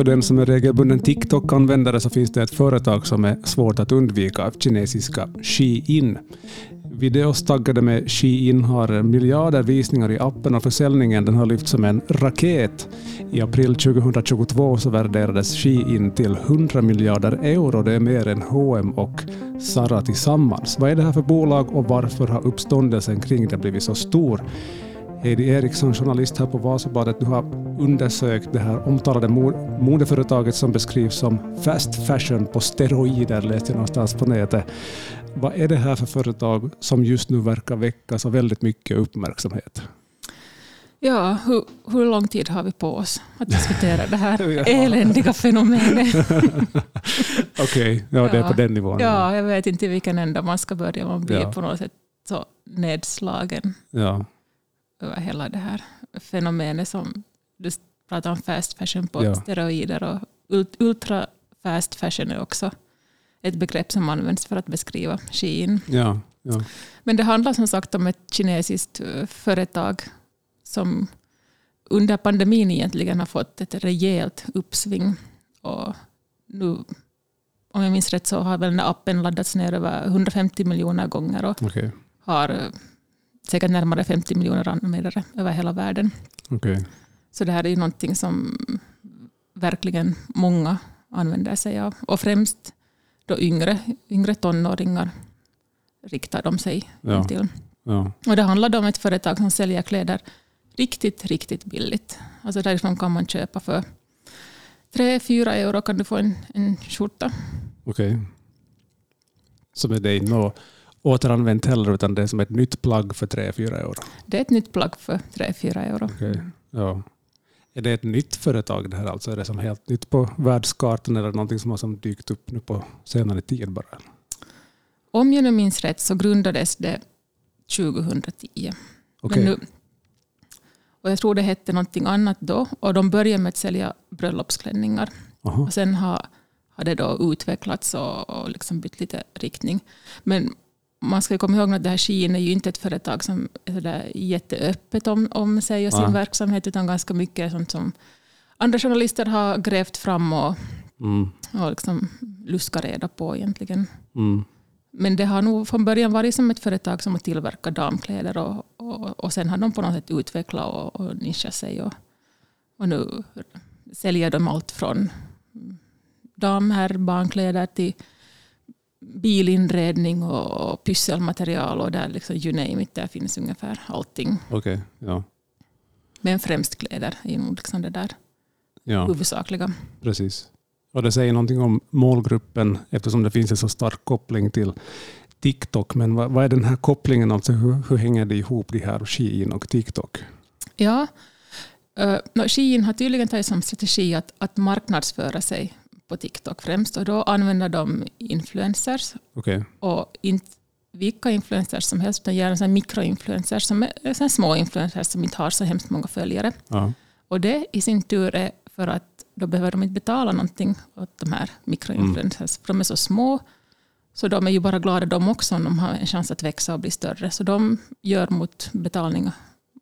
För den som är regelbunden TikTok-användare så finns det ett företag som är svårt att undvika, kinesiska Shein. Videos taggade med Shein har miljarder visningar i appen och försäljningen den har lyft som en raket. I april 2022 så värderades Shein till 100 miljarder euro. Det är mer än H&M och Zara tillsammans. Vad är det här för bolag och varför har uppståndelsen kring det blivit så stor? Heidi Eriksson, journalist här på Vasabadet, du har undersökt det här omtalade modeföretaget som beskrivs som fast fashion på steroider, läste jag någonstans på nätet. Vad är det här för företag som just nu verkar väcka så väldigt mycket uppmärksamhet? Ja, hur, hur lång tid har vi på oss att diskutera det här eländiga fenomenet? Okej, okay, ja, det är på den nivån. Ja, jag vet inte vilken ända man ska börja. Man blir ja. på något sätt så nedslagen. Ja över hela det här fenomenet som du pratar om fast fashion på ja. steroider och ultra fast fashion är också ett begrepp som används för att beskriva Shein. Ja, ja. Men det handlar som sagt om ett kinesiskt eh, företag som under pandemin egentligen har fått ett rejält uppsving. Och nu, om jag minns rätt så har väl den appen laddats ner över 150 miljoner gånger och okay. har eh, säkert närmare 50 miljoner användare över hela världen. Okay. Så det här är ju någonting som verkligen många använder sig av. Och främst då yngre, yngre tonåringar riktar de sig ja. till. Ja. Och det handlar om ett företag som säljer kläder riktigt, riktigt billigt. Alltså därifrån kan man köpa för 3-4 euro kan du få en, en skjorta. Okej. Okay. Som är det no återanvänt heller, utan det är som ett nytt plagg för 3-4 euro? Det är ett nytt plagg för 3-4 euro. Okay. Ja. Är det ett nytt företag det här alltså? Är det som helt nytt på världskartan eller någonting som har som dykt upp nu på senare tid bara? Om jag nu minns rätt så grundades det 2010. Okay. Nu, och jag tror det hette någonting annat då. Och de började med att sälja bröllopsklänningar. Aha. Och sen har, har det då utvecklats och, och liksom bytt lite riktning. Men man ska komma ihåg att det här Shein är ju inte ett företag som är jätteöppet om, om sig och sin ja. verksamhet, utan ganska mycket sånt som andra journalister har grävt fram och, mm. och liksom luskat reda på egentligen. Mm. Men det har nog från början varit som ett företag som har tillverkat damkläder och, och, och sen har de på något sätt utvecklat och, och nischat sig. Och, och nu säljer de allt från dam, herr, barnkläder till bilinredning och pysselmaterial och där liksom you name it, där finns ungefär allting. Okay, ja. Men främst kläder är nog liksom det där ja. huvudsakliga. Precis. Och det säger någonting om målgruppen eftersom det finns en så stark koppling till TikTok. Men vad, vad är den här kopplingen? Alltså hur, hur hänger det ihop, de här Shein och TikTok? Ja, uh, Shein har tydligen tagit som strategi att, att marknadsföra sig på TikTok främst. Och då använder de influencers. Okay. Och inte vilka influencers som helst, utan gärna mikroinfluencers, som är så små influencers som inte har så hemskt många följare. Ja. Och det i sin tur är för att då behöver de inte betala någonting åt de här mikroinfluencers, mm. för de är så små. Så de är ju bara glada de också om de har en chans att växa och bli större. Så de gör mot betalning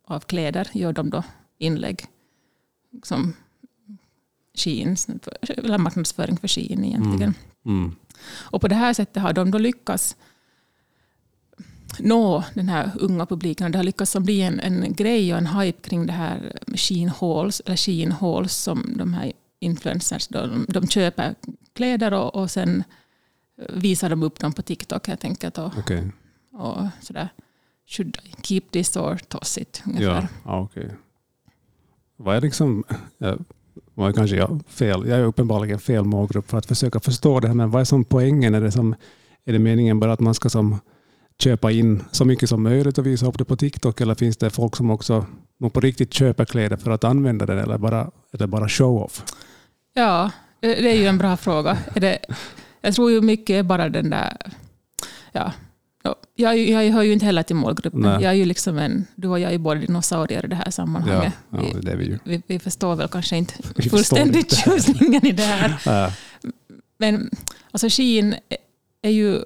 av kläder, gör de då inlägg som Shein, eller marknadsföring för Shein egentligen. Mm. Mm. Och på det här sättet har de då lyckats nå den här unga publiken. Det har lyckats bli en, en grej och en hype kring det här Shein Halls, eller Shein Halls som de här influencers, de, de köper kläder och, och sen visar de upp dem på TikTok helt enkelt. Och, okay. och sådär. Should I keep this or toss it? Ungefär. Ja, okay. Vad är liksom, var kanske jag fel. Jag är uppenbarligen fel målgrupp för att försöka förstå det här. Men vad är som poängen? Är det, som, är det meningen bara att man ska som köpa in så mycket som möjligt och visa upp det på TikTok? Eller finns det folk som också på riktigt köper kläder för att använda det? Eller bara, är det bara show-off? Ja, det är ju en bra fråga. Är det, jag tror ju mycket är bara den där ja, jag, jag hör ju inte heller till målgruppen. Nej. Jag är ju liksom en, du och jag är båda dinosaurier i det här sammanhanget. Ja, ja, det är vi, ju. Vi, vi förstår väl kanske inte fullständigt tjusningen i det här. Ja. Men alltså Shein är ju...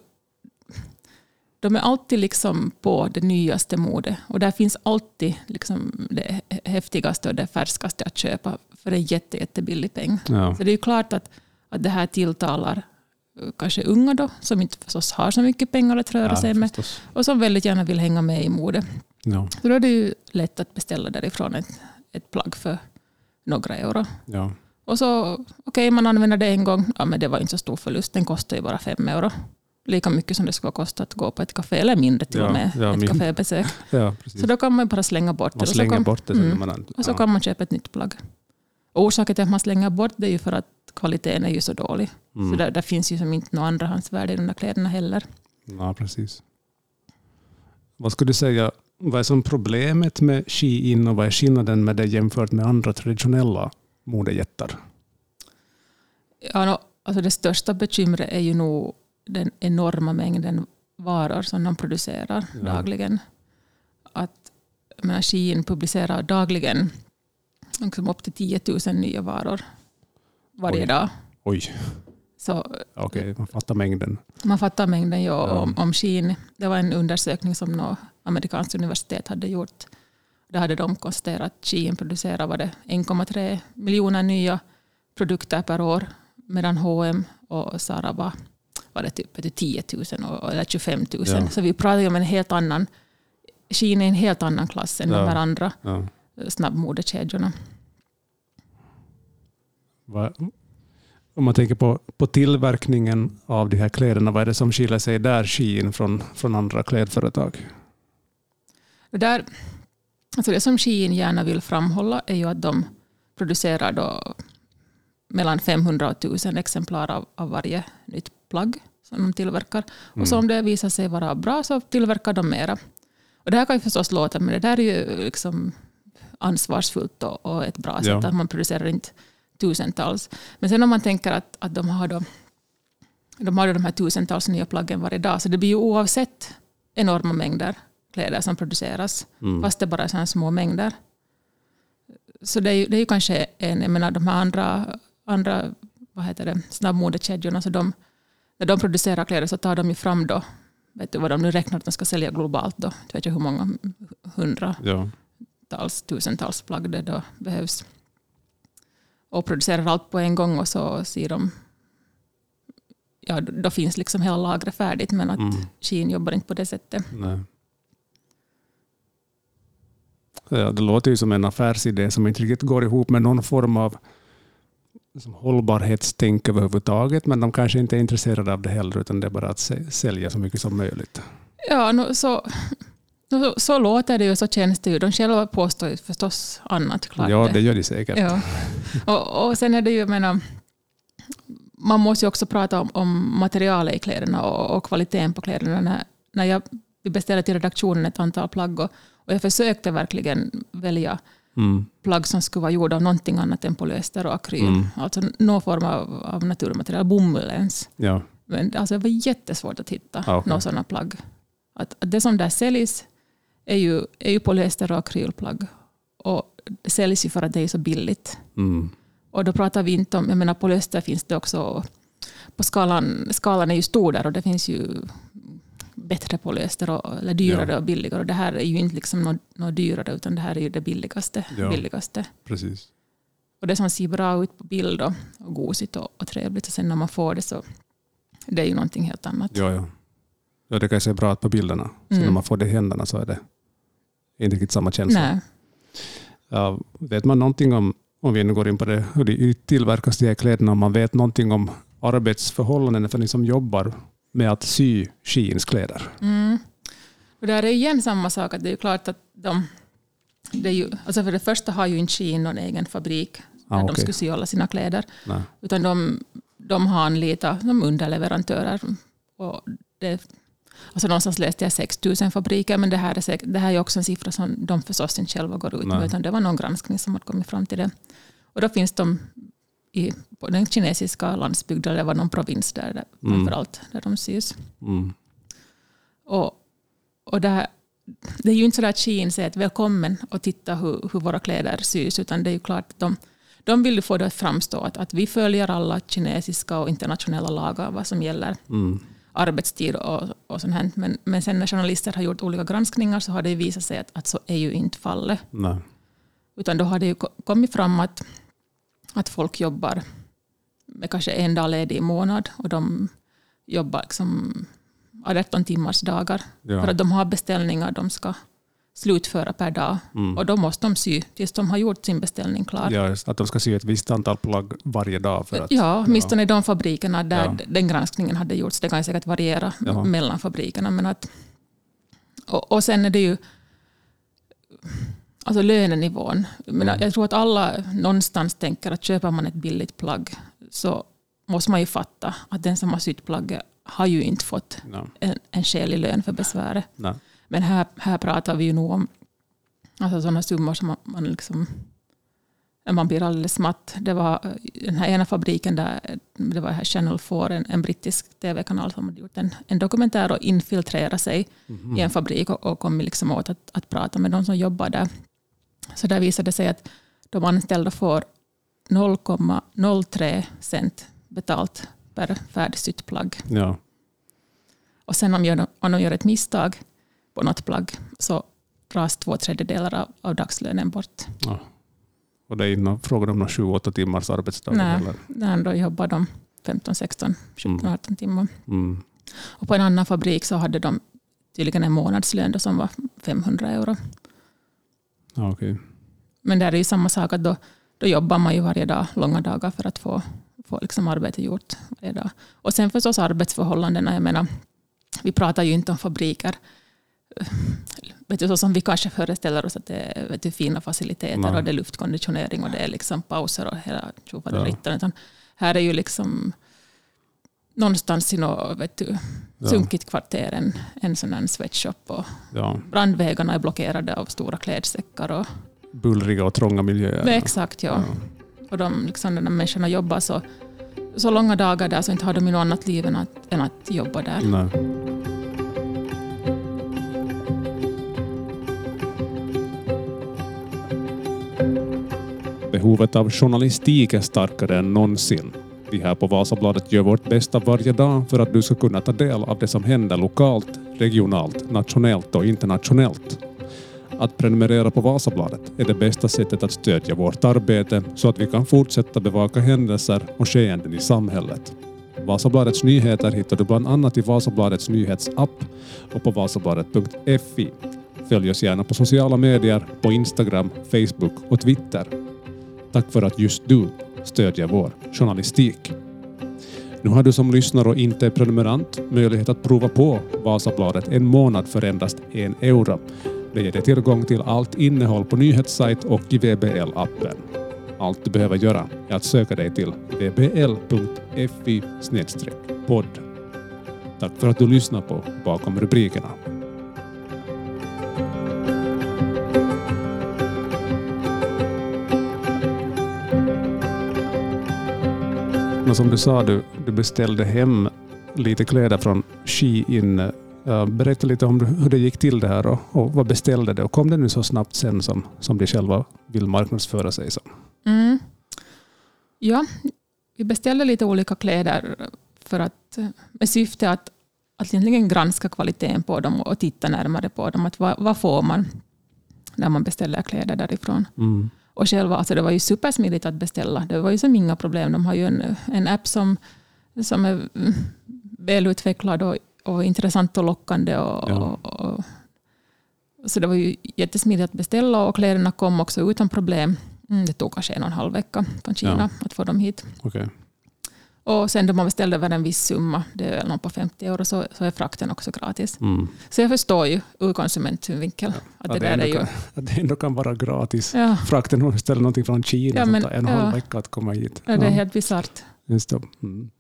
de är alltid liksom på det nyaste modet. Och där finns alltid liksom det häftigaste och det färskaste att köpa för en jätte, jättebillig peng. Ja. Så det är ju klart att, att det här tilltalar kanske unga då, som inte förstås har så mycket pengar att röra ja, sig med. Förstås. Och som väldigt gärna vill hänga med i mode. Ja. Så då är det ju lätt att beställa därifrån ett, ett plagg för några euro. Ja. Och så, okej, okay, man använder det en gång. Ja, men det var inte så stor förlust. Den kostar ju bara fem euro lika mycket som det skulle kosta att gå på ett café, eller mindre till ja, och med, ja, ett min... kafébesök. Ja, så då kan man bara slänga bort det. Man slänger kan, bort det. Mm, man, och så kan man köpa ett nytt plagg. Och orsaken till att man slänger bort det är ju för att kvaliteten är ju så dålig. Mm. Så där, där, finns ju som inte något andrahandsvärde i de där kläderna heller. Ja, precis. Vad skulle du säga, vad är som problemet med Shein och vad är skillnaden med det jämfört med andra traditionella modejättar? Ja, no, alltså det största bekymret är ju nog den enorma mängden varor som de producerar ja. dagligen. Att menar, Shein publicerar dagligen liksom upp till 10 000 nya varor varje Oj. dag. Oj. Okej, okay, man fattar mängden. Man fattar mängden ja, ja. Om, om Shein. Det var en undersökning som något amerikanskt universitet hade gjort. Där hade de konstaterat att Shein producerar 1,3 miljoner nya produkter per år medan H&M och Zara var var det typ 10 000 eller 25 000. Ja. Så vi pratar om en helt annan, Kina är en helt annan klass än ja. de här andra ja. Snabbmodekedjorna. Om man tänker på, på tillverkningen av de här kläderna, vad är det som skiljer sig där Shein från, från andra klädföretag? Det, där, alltså det som Shein gärna vill framhålla är ju att de producerar då mellan 500 och 1000 exemplar av, av varje nytt plagg som de tillverkar. Mm. Och så om det visar sig vara bra så tillverkar de mera. Och det här kan ju förstås låta, men det där är ju liksom ansvarsfullt och, och ett bra sätt. Ja. Att man producerar inte tusentals. Men sen om man tänker att, att de har då de har de här tusentals nya plaggen varje dag, så det blir ju oavsett enorma mängder kläder som produceras, mm. fast det bara är sådana små mängder. Så det är ju, det är ju kanske en, jag menar de här andra, andra vad heter det, snabbmodekedjorna, så de, när de producerar kläder så tar de ju fram då, vet du vad de nu räknar att de ska sälja globalt då, jag vet inte hur många hundratals, ja. Tusentals plagg det då behövs. Och producerar allt på en gång och så ser de, ja då finns liksom hela lagret färdigt men att mm. Shein jobbar inte på det sättet. Nej. Ja, det låter ju som en affärsidé som inte riktigt går ihop med någon form av liksom hållbarhetstänk överhuvudtaget, men de kanske inte är intresserade av det heller, utan det är bara att sälja så mycket som möjligt. Ja, no, så, så, så låter det ju, så känns det ju. De själva påstår ju förstås annat. Klart ja, det gör de säkert. Ja. Och, och sen är det ju, menar, man måste ju också prata om, om materialet i kläderna och, och kvaliteten på kläderna. När, när jag beställde till redaktionen ett antal plagg och, och jag försökte verkligen välja mm. plagg som skulle vara gjorda av någonting annat än polyester och akryl. Mm. Alltså någon form av, av naturmaterial, bomull ens. Ja. Men alltså, det var jättesvårt att hitta ah, okay. några sådana plagg. Att, att det som där säljs är ju, är ju polyester och akrylplagg. Och det säljs ju för att det är så billigt. Mm. Och då pratar vi inte om, jag menar polyester finns det också, på skalan, skalan är ju stor där och det finns ju bättre polyester, och, eller dyrare ja. och billigare. Och det här är ju inte liksom något, något dyrare, utan det här är ju det billigaste. Ja, billigaste. Precis. Och det som ser bra ut på bild och, och gosigt och, och trevligt, och sen när man får det så det är ju någonting helt annat. Ja, ja. ja det kan se bra ut på bilderna. Sen mm. när man får det i händerna så är det inte riktigt samma känsla. Nej. Ja, vet man någonting om, om vi nu går in på det, hur det tillverkas de här kläderna, om man vet någonting om arbetsförhållandena för ni som jobbar med att sy Sheins kläder. Mm. Och där är igen samma sak, att det är klart att de... Det ju, alltså för det första har ju inte Shein någon egen fabrik ah, där okay. de skulle sy alla sina kläder. Nej. Utan de, de har anlitat de underleverantörer. Och det, alltså någonstans läste jag 6 000 fabriker, men det här är, säkert, det här är också en siffra som de förstås inte själva går ut med, utan det var någon granskning som har kommit fram till det. Och då finns de i, på den kinesiska landsbygden, eller var någon provins där, där mm. framförallt, där de sys. Mm. Och, och det, det är ju inte så att Shein säger att välkommen och titta hur, hur våra kläder sys, utan det är ju klart att de, de vill få det att framstå att, att vi följer alla kinesiska och internationella lagar vad som gäller. Mm. Arbetstid och, och sånt här. Men, men sen när journalister har gjort olika granskningar så har det visat sig att, att så är ju inte fallet. Nej. Utan då har det ju kommit fram att, att folk jobbar med kanske en dag ledig i månad och de jobbar liksom 18 timmars dagar. Ja. För att de har beställningar de ska slutföra per dag. Mm. Och då måste de sy tills de har gjort sin beställning klar. Ja, att de ska sy ett visst antal plagg varje dag. För att, ja, åtminstone ja. i de fabrikerna där ja. den granskningen hade gjorts. Det kan säkert variera Jaha. mellan fabrikerna. Men att, och, och sen är det ju alltså lönenivån. Men mm. Jag tror att alla någonstans tänker att köper man ett billigt plagg så måste man ju fatta att den som har sytt plagget har ju inte fått no. en, en skälig lön för besväret. No. Men här, här pratar vi ju nog om alltså sådana summor som man, man liksom man blir alldeles matt. Det var den här ena fabriken där, det var här Channel 4, en, en brittisk tv-kanal som hade gjort en, en dokumentär och infiltrerat sig mm. i en fabrik och, och kom liksom åt att, att prata med de som jobbar där. Så där visade det sig att de anställda får 0,03 cent betalt per färdigsytt plagg. Ja. Och sen om, gör, om de gör ett misstag på något plagg så dras två tredjedelar av, av dagslönen bort. Ja. Och det är inte frågan om 7-8 timmars arbetsdag? Nej, nej, då jobbar de 15, 16, 17, 18 timmar. Mm. Och på en annan fabrik så hade de tydligen en månadslön som var 500 euro. Ja, okay. Men där är ju samma sak, att då, då jobbar man ju varje dag, långa dagar för att få, få liksom arbete gjort varje dag. Och sen förstås arbetsförhållandena. Jag menar, vi pratar ju inte om fabriker vet du, så som vi kanske föreställer oss att det är vet du, fina faciliteter Nej. och det är luftkonditionering och det är liksom pauser och hela tjofaderittan. Ja. Här är ju liksom någonstans i något vet du, sunkigt kvarter en, en sån här sweatshop. Och ja. Brandvägarna är blockerade av stora klädsäckar. Och, Bullriga och trånga miljöer. Nej, exakt, ja. ja. Och de, liksom, när människorna jobbar så, så långa dagar där så inte har de något annat liv än att, än att jobba där. Nej. Behovet av journalistik är starkare än någonsin. Vi här på Vasabladet gör vårt bästa varje dag för att du ska kunna ta del av det som händer lokalt, regionalt, nationellt och internationellt. Att prenumerera på Vasabladet är det bästa sättet att stödja vårt arbete så att vi kan fortsätta bevaka händelser och skeenden i samhället. Vasabladets nyheter hittar du bland annat i Vasabladets nyhetsapp och på vasabladet.fi. Följ oss gärna på sociala medier, på Instagram, Facebook och Twitter. Tack för att just du stödjer vår journalistik. Nu har du som lyssnare och inte är prenumerant möjlighet att prova på Vasabladet en månad för endast en euro. Det ger dig tillgång till allt innehåll på nyhetssajt och i VBL-appen. Allt du behöver göra är att söka dig till vbl.fi podd. Tack för att du lyssnar på Bakom rubrikerna. Men som du sa, du, du beställde hem lite kläder från Shein. Berätta lite om hur det gick till det här och, och vad beställde det och kom det nu så snabbt sen som, som de själva vill marknadsföra sig som? Mm. Ja, vi beställde lite olika kläder för att, med syfte att, att egentligen granska kvaliteten på dem och titta närmare på dem. Att vad, vad får man när man beställer kläder därifrån? Mm. Och själva, alltså det var ju supersmidigt att beställa. Det var ju som inga problem. De har ju en, en app som, som är välutvecklad och, och intressant och lockande. Och, ja. och, och, så det var ju jättesmidigt att beställa och kläderna kom också utan problem. Mm, det tog kanske en och en halv vecka från Kina ja. att få dem hit. Okay. Och sen då man beställer över en viss summa, det är någon på 50 euro, så, så är frakten också gratis. Mm. Så jag förstår ju ur konsumentsynvinkel ja, att, det, det, där är ju... Kan, att det ändå kan vara gratis. Ja. Frakten om du beställer någonting från Kina ja, men, tar en en halv vecka att komma hit. Ja, det är helt bisarrt. Det. Mm.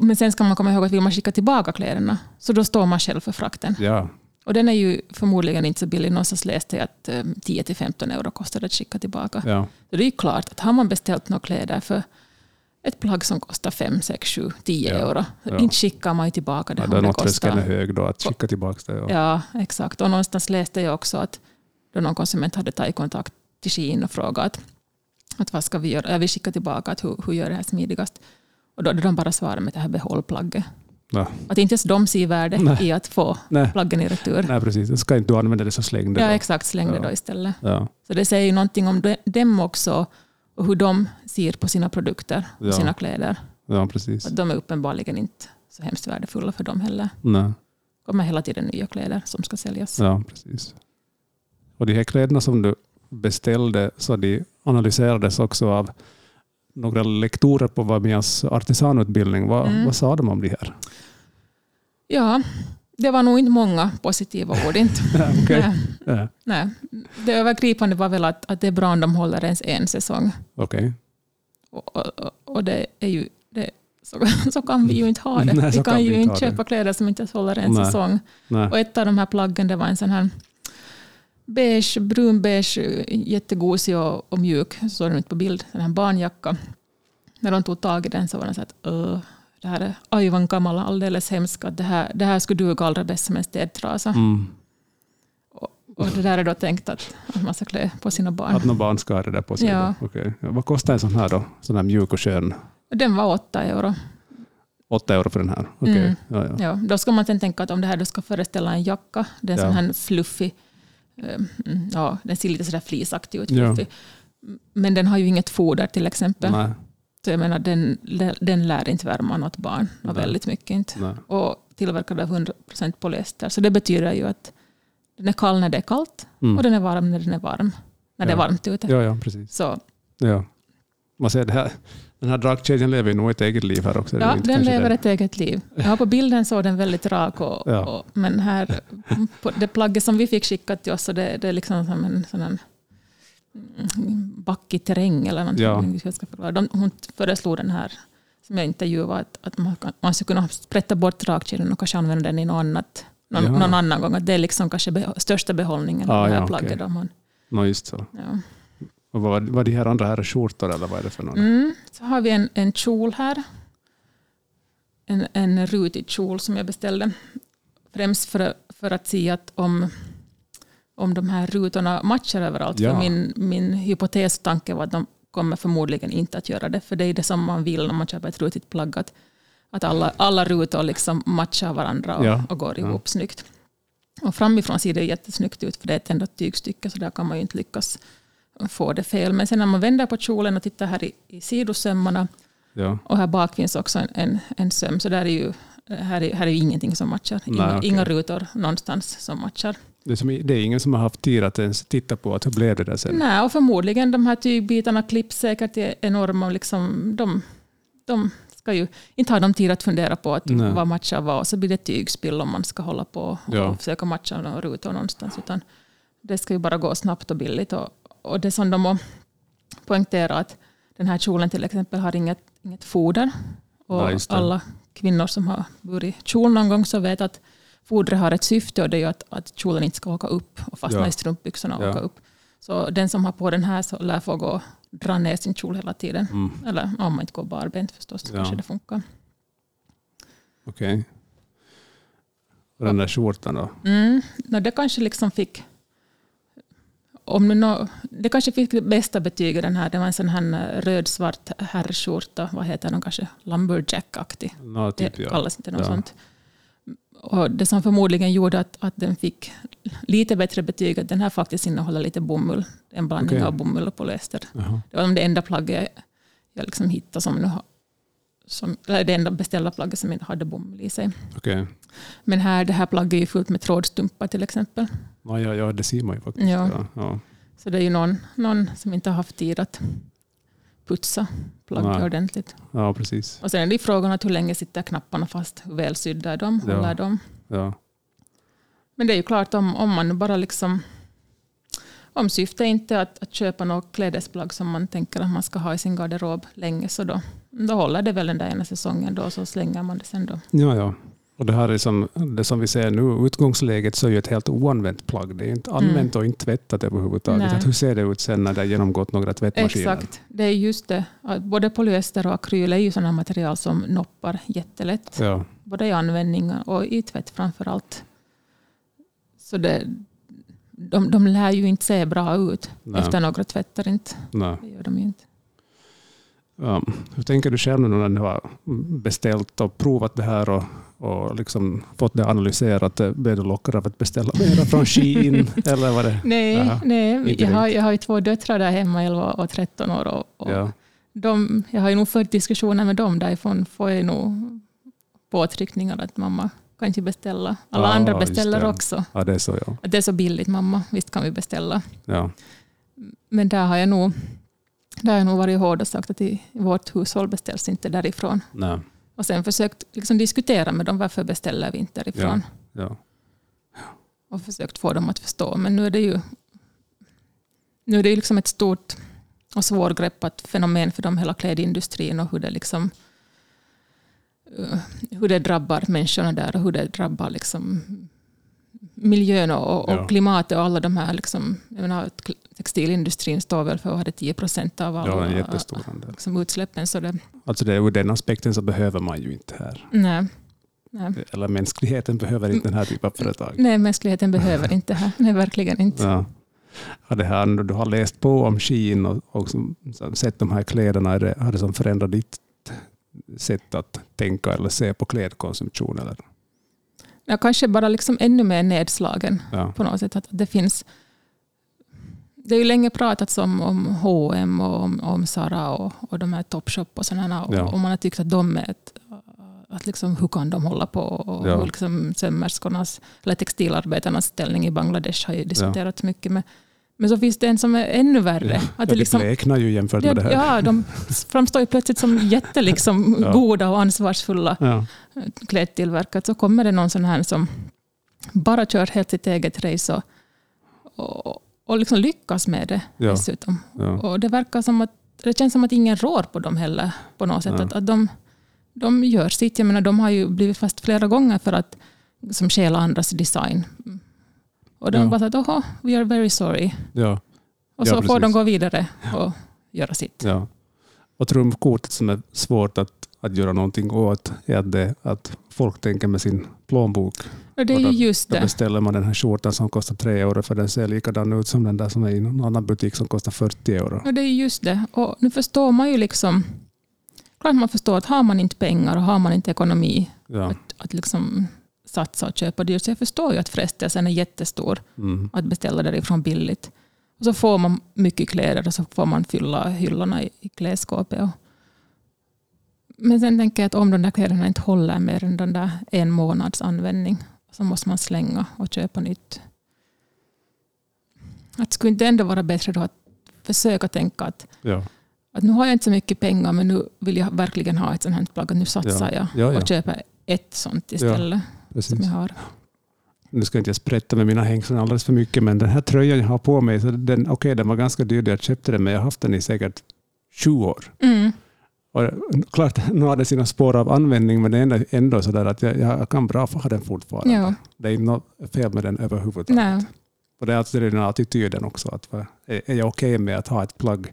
Men sen ska man komma ihåg att vill man skicka tillbaka kläderna, så då står man själv för frakten. Ja. Och den är ju förmodligen inte så billig. Någonstans läste jag att 10-15 euro kostar det att skicka tillbaka. Ja. Så det är ju klart att har man beställt några kläder för ett plagg som kostar 5, 6, 7, 10 ja, euro. Ja. Inte skickar man tillbaka det. Ja, det är tröskeln är hög då att skicka tillbaka det. Ja. ja, exakt. Och någonstans läste jag också att då någon konsument hade tagit kontakt till Shein och frågat att vad ska vi göra? Jag vill skicka tillbaka, att hur, hur gör det här smidigast? Och då hade de bara svarat med det här behåll plagget. Ja. Att inte ens de ser värde Nej. i att få Nej. plaggen i retur. Nej, precis. Ska inte du använda det så släng det Ja, då. exakt. Släng det då istället. Ja. Så det säger ju någonting om dem också och hur de ser på sina produkter och sina kläder. Ja, precis. Att de är uppenbarligen inte så hemskt värdefulla för dem heller. Nej. Det kommer hela tiden nya kläder som ska säljas. Ja, precis. Och de här kläderna som du beställde, så de analyserades också av några lektorer på Vamias artisanutbildning. Vad, mm. vad sa de om det här? Ja, det var nog inte många positiva ord. Inte. okay. Nej. Nej. Det övergripande var väl att, att det är bra om de håller ens en säsong. Okay. Och, och, och det är ju, det, så, så kan vi ju inte ha det. Nej, vi kan, kan ju inte köpa det. kläder som inte håller en Nej. säsong. Nej. Och ett av de här plaggen det var en sån här beige, brunbeige, jättegosig och, och mjuk, så såg den ut på bild, en här barnjacka. När de tog tag i den så var den så att det här är Aivan Kamala, alldeles hemskt. Det här, det här skulle duga allra bäst som en städtrasa. Mm. Och, och, det där är då tänkt att, att man ska klä på sina barn. Att några barn ska ha det där på sig? Ja. Okay. Vad kostar en sån här då? Sån här mjuk och skön? Den var åtta euro. Åtta euro för den här? Okay. Mm. Ja, ja. ja, då ska man tänka att om det här då ska föreställa en jacka, det är en ja. sån här fluffig, um, ja, den ser lite sådär flisaktig ut. Fluffig. Men den har ju inget foder till exempel. Nej. Så jag menar, den, den lär inte värma något barn. Och väldigt mycket inte. Nej. Och tillverkad av 100% polyester. Så det betyder ju att den är kall när det är kallt mm. och den är varm när den är varm. När ja. det är varmt ute. Ja, ja precis. Så. Ja. Man ser det här, den här dragkedjan lever nog ett eget liv här också. Ja, den lever det. ett eget liv. Ja, på bilden såg den väldigt rak och, ja. och, men här, det plagget som vi fick skickat till oss, så det, det är liksom som en sån en backig terräng eller någonting. Ja. ska förklara. De, hon föreslog den här som jag intervjuade att, att man, man skulle kunna sprätta bort dragkedjan och kanske använda den i något annat, någon, ja. någon annan gång. Att det är liksom kanske be, största behållningen av det här ja, plagget. Okay. Man, no, just så. Ja. Och vad var de här andra här skjortor eller vad är det för några? Mm, så har vi en, en kjol här. En, en rutig kjol som jag beställde. Främst för, för att se att om om de här rutorna matchar överallt. Ja. För min, min hypotestanke var att de kommer förmodligen inte att göra det. För det är det som man vill när man köper ett rutigt plagg. Att, att alla, alla rutor liksom matchar varandra och, ja. och går ihop ja. snyggt. Och framifrån ser det jättesnyggt ut för det är ett enda tygstycke så där kan man ju inte lyckas få det fel. Men sen när man vänder på kjolen och tittar här i, i sidosömmarna ja. och här bak finns också en, en, en söm. Så där är ju, här, är, här är ju ingenting som matchar. Inga, Nej, okay. inga rutor någonstans som matchar. Det är, som, det är ingen som har haft tid att ens titta på att hur blev det där sen? Nej, och förmodligen de här tygbitarna klipps säkert är enorma. Liksom, de, de ska ju inte ha de tid att fundera på att vad matchar vad. Så blir det tygspill om man ska hålla på och ja. försöka matcha några rutor någonstans. Utan det ska ju bara gå snabbt och billigt. Och, och det som de poängterar att den här kjolen till exempel har inget, inget foder. Och ja, alla kvinnor som har burit kjol någon gång så vet att fodret har ett syfte och det är att, att kjolen inte ska åka upp och fastna ja. i strumpbyxorna och ja. åka upp. Så den som har på den här så lär få gå och dra ner sin kjol hela tiden. Mm. Eller om man inte går barbent förstås, så ja. kanske det funkar. Okej. Okay. Och den där skjortan då? Mm, no, det kanske liksom fick om no, det kanske fick det bästa betyget den här. Det var en sån här röd-svart herrskjorta. Vad heter den kanske? Lumberjack-aktig. No, typ, det kallas inte något ja. sånt. Och det som förmodligen gjorde att, att den fick lite bättre betyg, att den här faktiskt innehåller lite bomull. En blandning okay. av bomull och polyester. Uh-huh. Det var det enda plagget jag, jag liksom hittade som nu som, eller det enda beställda plagget som inte hade bomull i sig. Okay. Men här, det här plagget är ju fullt med trådstumpar till exempel. Ja, ja, ja det ser man ju faktiskt. Ja. Ja, ja. Så det är ju någon, någon som inte har haft tid att putsa plagget ordentligt. Ja, precis. Och sen är det frågan att hur länge sitter knapparna fast, hur väl sydda är de, håller ja. de? Ja. Men det är ju klart om, om man bara liksom om syftet inte är att, att köpa något klädesplagg som man tänker att man ska ha i sin garderob länge, så då, då håller det väl den där ena säsongen då, så slänger man det sen då. Ja, ja. Och det här är som, det som vi ser nu, utgångsläget så är ju ett helt oanvänt plagg. Det är inte använt mm. och inte tvättat överhuvudtaget. Att hur ser det ut sen när det har genomgått några tvättmaskiner? Exakt, det är just det. Både polyester och akryl är ju sådana material som noppar jättelätt. Ja. Både i användning och i tvätt framför allt. Så det, de, de lär ju inte se bra ut Nej. efter några tvättar. Inte. Nej. Det gör de inte. Ja, hur tänker du själv nu när du har beställt och provat det här och och liksom fått det analyserat? Blev du lockad av att beställa mera från Shein? eller var det? Nej, Aha, nej jag, har, jag har ju två döttrar där hemma, 11 och 13 år. Och, och ja. de, jag har ju nog fört diskussioner med dem därifrån. Får jag nog påtryckningar att mamma kan inte beställa. Alla ja, andra beställer också. Ja, det är så, ja. Det är så billigt mamma, visst kan vi beställa. Ja. Men där har jag nog, där har jag nog varit hård och sagt att i vårt hushåll beställs inte därifrån. Nej. Och sen försökt liksom diskutera med dem varför beställer vi inte därifrån. Ja. Ja. Och försökt få dem att förstå. Men nu är det ju nu är det liksom ett stort och svårgreppat fenomen för dem, hela klädindustrin och hur det liksom Eh, hur det drabbar människorna där och hur det drabbar liksom miljön och, och ja. klimatet och alla de här. Liksom, jag menar, textilindustrin står väl för 10 procent av alla ja, liksom, utsläppen. Så det, alltså det, ur den aspekten så behöver man ju inte här. Nej. Nej. Eller mänskligheten behöver inte den här typen av företag. Nej, mänskligheten behöver inte det här. Nej, verkligen inte. Ja. Ja, det här, du har läst på om Shein och, och sett de här kläderna, har det som förändrat ditt sätt att tänka eller se på klädkonsumtion? Eller? Jag kanske bara liksom ännu mer nedslagen ja. på något sätt. Att det finns det är ju länge pratats om, om H&M och om, om Zara och, och de här Topshop och sådana. Och, ja. och man har tyckt att de är ett, att liksom, hur kan de hålla på? Och ja. liksom sömmerskornas eller textilarbetarnas ställning i Bangladesh har ju diskuterats mycket. Med, men så finns det en som är ännu värre. Ja, att det liksom, bleknar ju jämfört med det här. Ja, de framstår ju plötsligt som jätte liksom, ja. goda och ansvarsfulla ja. klädtillverkare. Så kommer det någon sån här som bara kör helt sitt eget race och, och, och liksom lyckas med det ja. dessutom. Och det verkar som att det känns som att ingen rår på dem heller på något sätt. Att, att de, de gör sitt. Jag menar, de har ju blivit fast flera gånger för att som stjäla andras design. Och de ja. bara sa att we are very sorry. Ja. Och så ja, får de gå vidare och göra sitt. Ja. Och trumkortet som är svårt att, att göra någonting åt är att, det, att folk tänker med sin plånbok. Och det är ju just det. Då beställer man den här skjortan som kostar 3 euro för den ser likadan ut som den där som är i någon annan butik som kostar 40 euro. Och det är just det. Och nu förstår man ju liksom klart man förstår att har man inte pengar och har man inte ekonomi ja. att, att liksom satsa och köpa dyrt. Så jag förstår ju att frestelsen är jättestor mm. att beställa därifrån billigt. Och så får man mycket kläder och så får man fylla hyllorna i, i klädskåpet. Men sen tänker jag att om de där kläderna inte håller mer än den där en månads användning så måste man slänga och köpa nytt. Att skulle inte ändå vara bättre då att försöka tänka att, ja. att nu har jag inte så mycket pengar men nu vill jag verkligen ha ett sånt här plagg och nu satsar ja. jag ja, och köper ett sånt istället. Precis. som jag har. Nu ska inte jag sprätta med mina hängslen alldeles för mycket, men den här tröjan jag har på mig, så den, okay, den var ganska dyr. Jag köpte den, men jag har haft den i säkert 20 år. Mm. Och klart, nu har det sina spår av användning, men det är ändå, så där att jag, jag kan bra få ha den fortfarande. Ja. Det är inte något fel med den överhuvudtaget. Nej. Och det är alltså den attityden också. Att, är jag okej okay med att ha ett plagg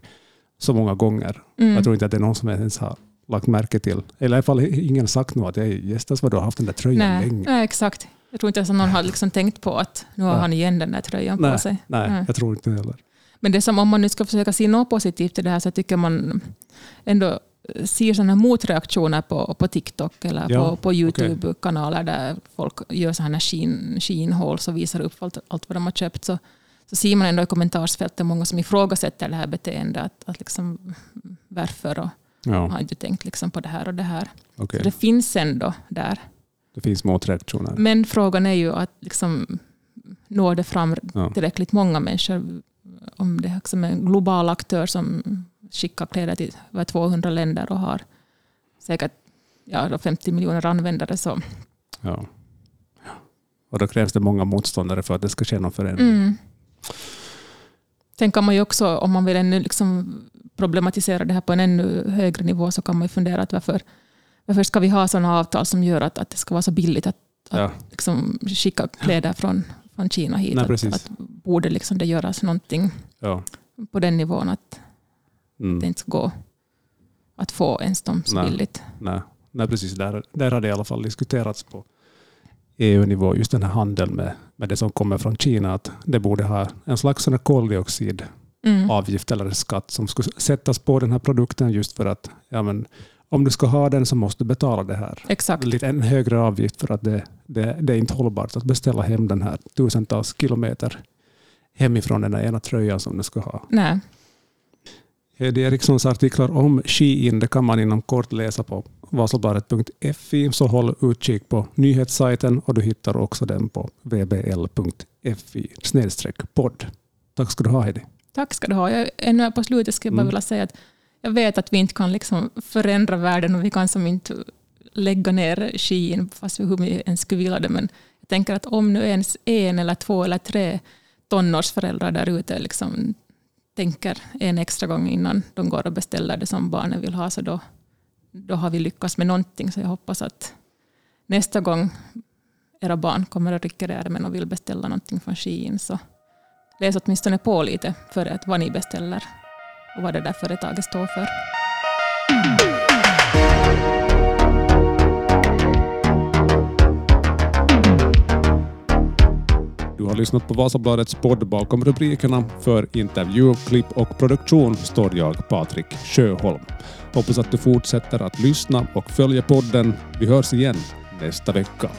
så många gånger? Mm. Jag tror inte att det är någon som ens har lagt märke till. Eller i alla fall ingen sagt något. att gästas vad du har haft den där tröjan nej, länge. Nej, exakt. Jag tror inte ens att någon har liksom tänkt på att nu har nej. han igen den där tröjan nej, på sig. Nej, nej, jag tror inte heller. Men det som om man nu ska försöka se något positivt i det här så tycker man ändå ser sådana motreaktioner på, på TikTok eller ja, på, på YouTube-kanaler okay. där folk gör sådana skin, skinhåls och visar upp allt, allt vad de har köpt. Så, så ser man ändå i kommentarsfältet många som ifrågasätter det här beteendet. Att, att liksom, varför och Ja. Har inte tänkt liksom på det här och det här. Okay. Så det finns ändå där. Det finns motreaktioner. Men frågan är ju att liksom, når det fram ja. tillräckligt många människor. Om det är en global aktör som skickar kläder till över 200 länder och har säkert ja, 50 miljoner användare. Så. Ja. Och då krävs det många motståndare för att det ska ske någon förändring. Mm. Sen kan man ju också, om man vill ännu liksom problematisera det här på en ännu högre nivå så kan man ju fundera att varför, varför ska vi ha sådana avtal som gör att, att det ska vara så billigt att, ja. att liksom skicka kläder från, från Kina hit? Nej, att, att, borde liksom det göras någonting ja. på den nivån att mm. det inte ska gå att få ens dem så Nej. billigt? Nej. Nej, precis. Där, där har det i alla fall diskuterats på EU-nivå, just den här handeln med, med det som kommer från Kina, att det borde ha en slags koldioxid mm. eller skatt som skulle sättas på den här produkten just för att ja, men, om du ska ha den så måste du betala det här. Exakt. Lite en högre avgift för att det, det, det är inte hållbart att beställa hem den här tusentals kilometer hemifrån den ena tröjan som du ska ha. Nej. Hedi Erikssons artiklar om Shein det kan man inom kort läsa på vasalbladet.fi, så håll utkik på nyhetssajten och du hittar också den på vbl.fi podd. Tack ska du ha Heidi. Tack ska du ha. Jag, ännu på slutet skulle jag bara mm. vilja säga att jag vet att vi inte kan liksom förändra världen och vi kan som inte lägga ner Shein fast hur vi ens skulle vilja det. Men jag tänker att om nu ens en eller två eller tre tonårsföräldrar där ute liksom tänker en extra gång innan de går och beställer det som barnen vill ha, så då, då har vi lyckats med någonting. Så jag hoppas att nästa gång era barn kommer att rycka i ärmen och vill beställa någonting från Shein, så läs åtminstone på lite för att vad ni beställer och vad det där företaget står för. Har lyssnat på Vasabladets podd bakom rubrikerna. För intervju, klipp och produktion står jag, Patrik Sjöholm. Hoppas att du fortsätter att lyssna och följa podden. Vi hörs igen nästa vecka.